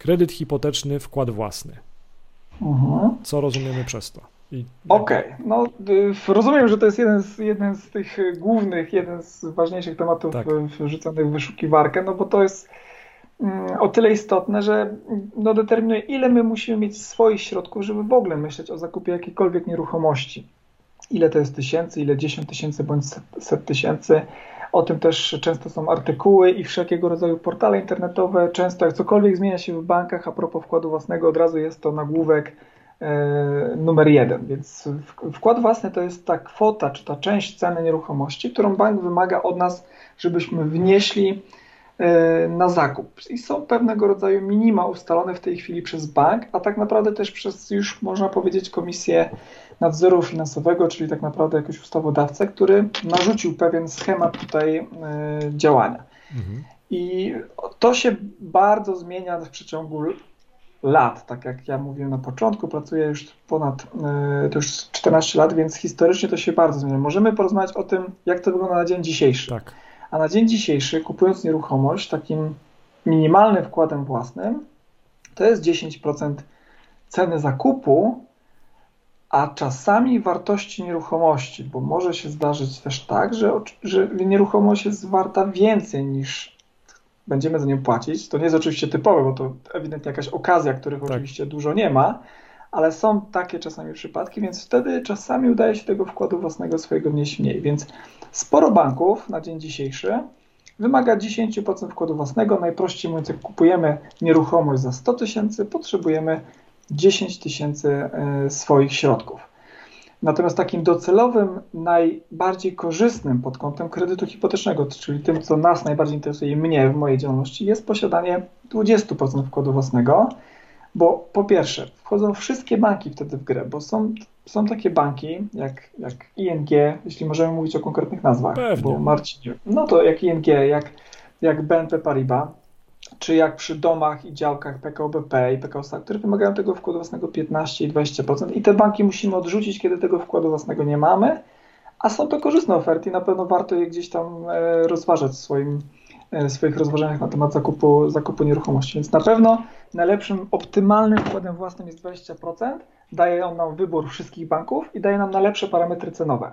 Kredyt hipoteczny, wkład własny. Mhm. Co rozumiemy przez to? Okej, okay. no y, rozumiem, że to jest jeden z, jeden z tych głównych, jeden z ważniejszych tematów tak. wrzucanych w wyszukiwarkę, no bo to jest mm, o tyle istotne, że no, determinuje, ile my musimy mieć swoich środków, żeby w ogóle myśleć o zakupie jakiejkolwiek nieruchomości. Ile to jest tysięcy, ile dziesiąt tysięcy bądź set, set tysięcy. O tym też często są artykuły i wszelkiego rodzaju portale internetowe. Często jak cokolwiek zmienia się w bankach, a propos wkładu własnego, od razu jest to nagłówek e, numer jeden. Więc wkład własny to jest ta kwota, czy ta część ceny nieruchomości, którą bank wymaga od nas, żebyśmy wnieśli na zakup. I są pewnego rodzaju minima ustalone w tej chwili przez bank, a tak naprawdę też przez już można powiedzieć komisję nadzoru finansowego, czyli tak naprawdę jakiś ustawodawcę, który narzucił pewien schemat tutaj e, działania. Mhm. I to się bardzo zmienia w przeciągu lat, tak jak ja mówiłem na początku, pracuję już ponad e, to już 14 lat, więc historycznie to się bardzo zmienia. Możemy porozmawiać o tym, jak to wygląda na dzień dzisiejszy. Tak. A na dzień dzisiejszy, kupując nieruchomość, takim minimalnym wkładem własnym, to jest 10% ceny zakupu, a czasami wartości nieruchomości, bo może się zdarzyć też tak, że, że nieruchomość jest warta więcej niż będziemy za nią płacić. To nie jest oczywiście typowe, bo to ewidentnie jakaś okazja, których tak. oczywiście dużo nie ma, ale są takie czasami przypadki, więc wtedy czasami udaje się tego wkładu własnego swojego wnieść mniej. Więc sporo banków na dzień dzisiejszy wymaga 10% wkładu własnego. Najprościej mówiąc, jak kupujemy nieruchomość za 100 tysięcy, potrzebujemy 10 tysięcy e, swoich środków. Natomiast takim docelowym, najbardziej korzystnym pod kątem kredytu hipotecznego, czyli tym, co nas najbardziej interesuje, mnie w mojej działalności, jest posiadanie 20% wkładu własnego, bo po pierwsze, wchodzą wszystkie banki wtedy w grę, bo są, są takie banki jak, jak ING, jeśli możemy mówić o konkretnych nazwach, Pewnie. bo Marcin, no to jak ING, jak, jak BNP Paribas, czy jak przy domach i działkach PKO BP i PKO SA, które wymagają tego wkładu własnego 15 i 20% i te banki musimy odrzucić, kiedy tego wkładu własnego nie mamy, a są to korzystne oferty i na pewno warto je gdzieś tam e, rozważać w swoim, swoich rozważaniach na temat zakupu, zakupu nieruchomości. Więc na pewno najlepszym, optymalnym wkładem własnym jest 20%, daje on nam wybór wszystkich banków i daje nam najlepsze parametry cenowe.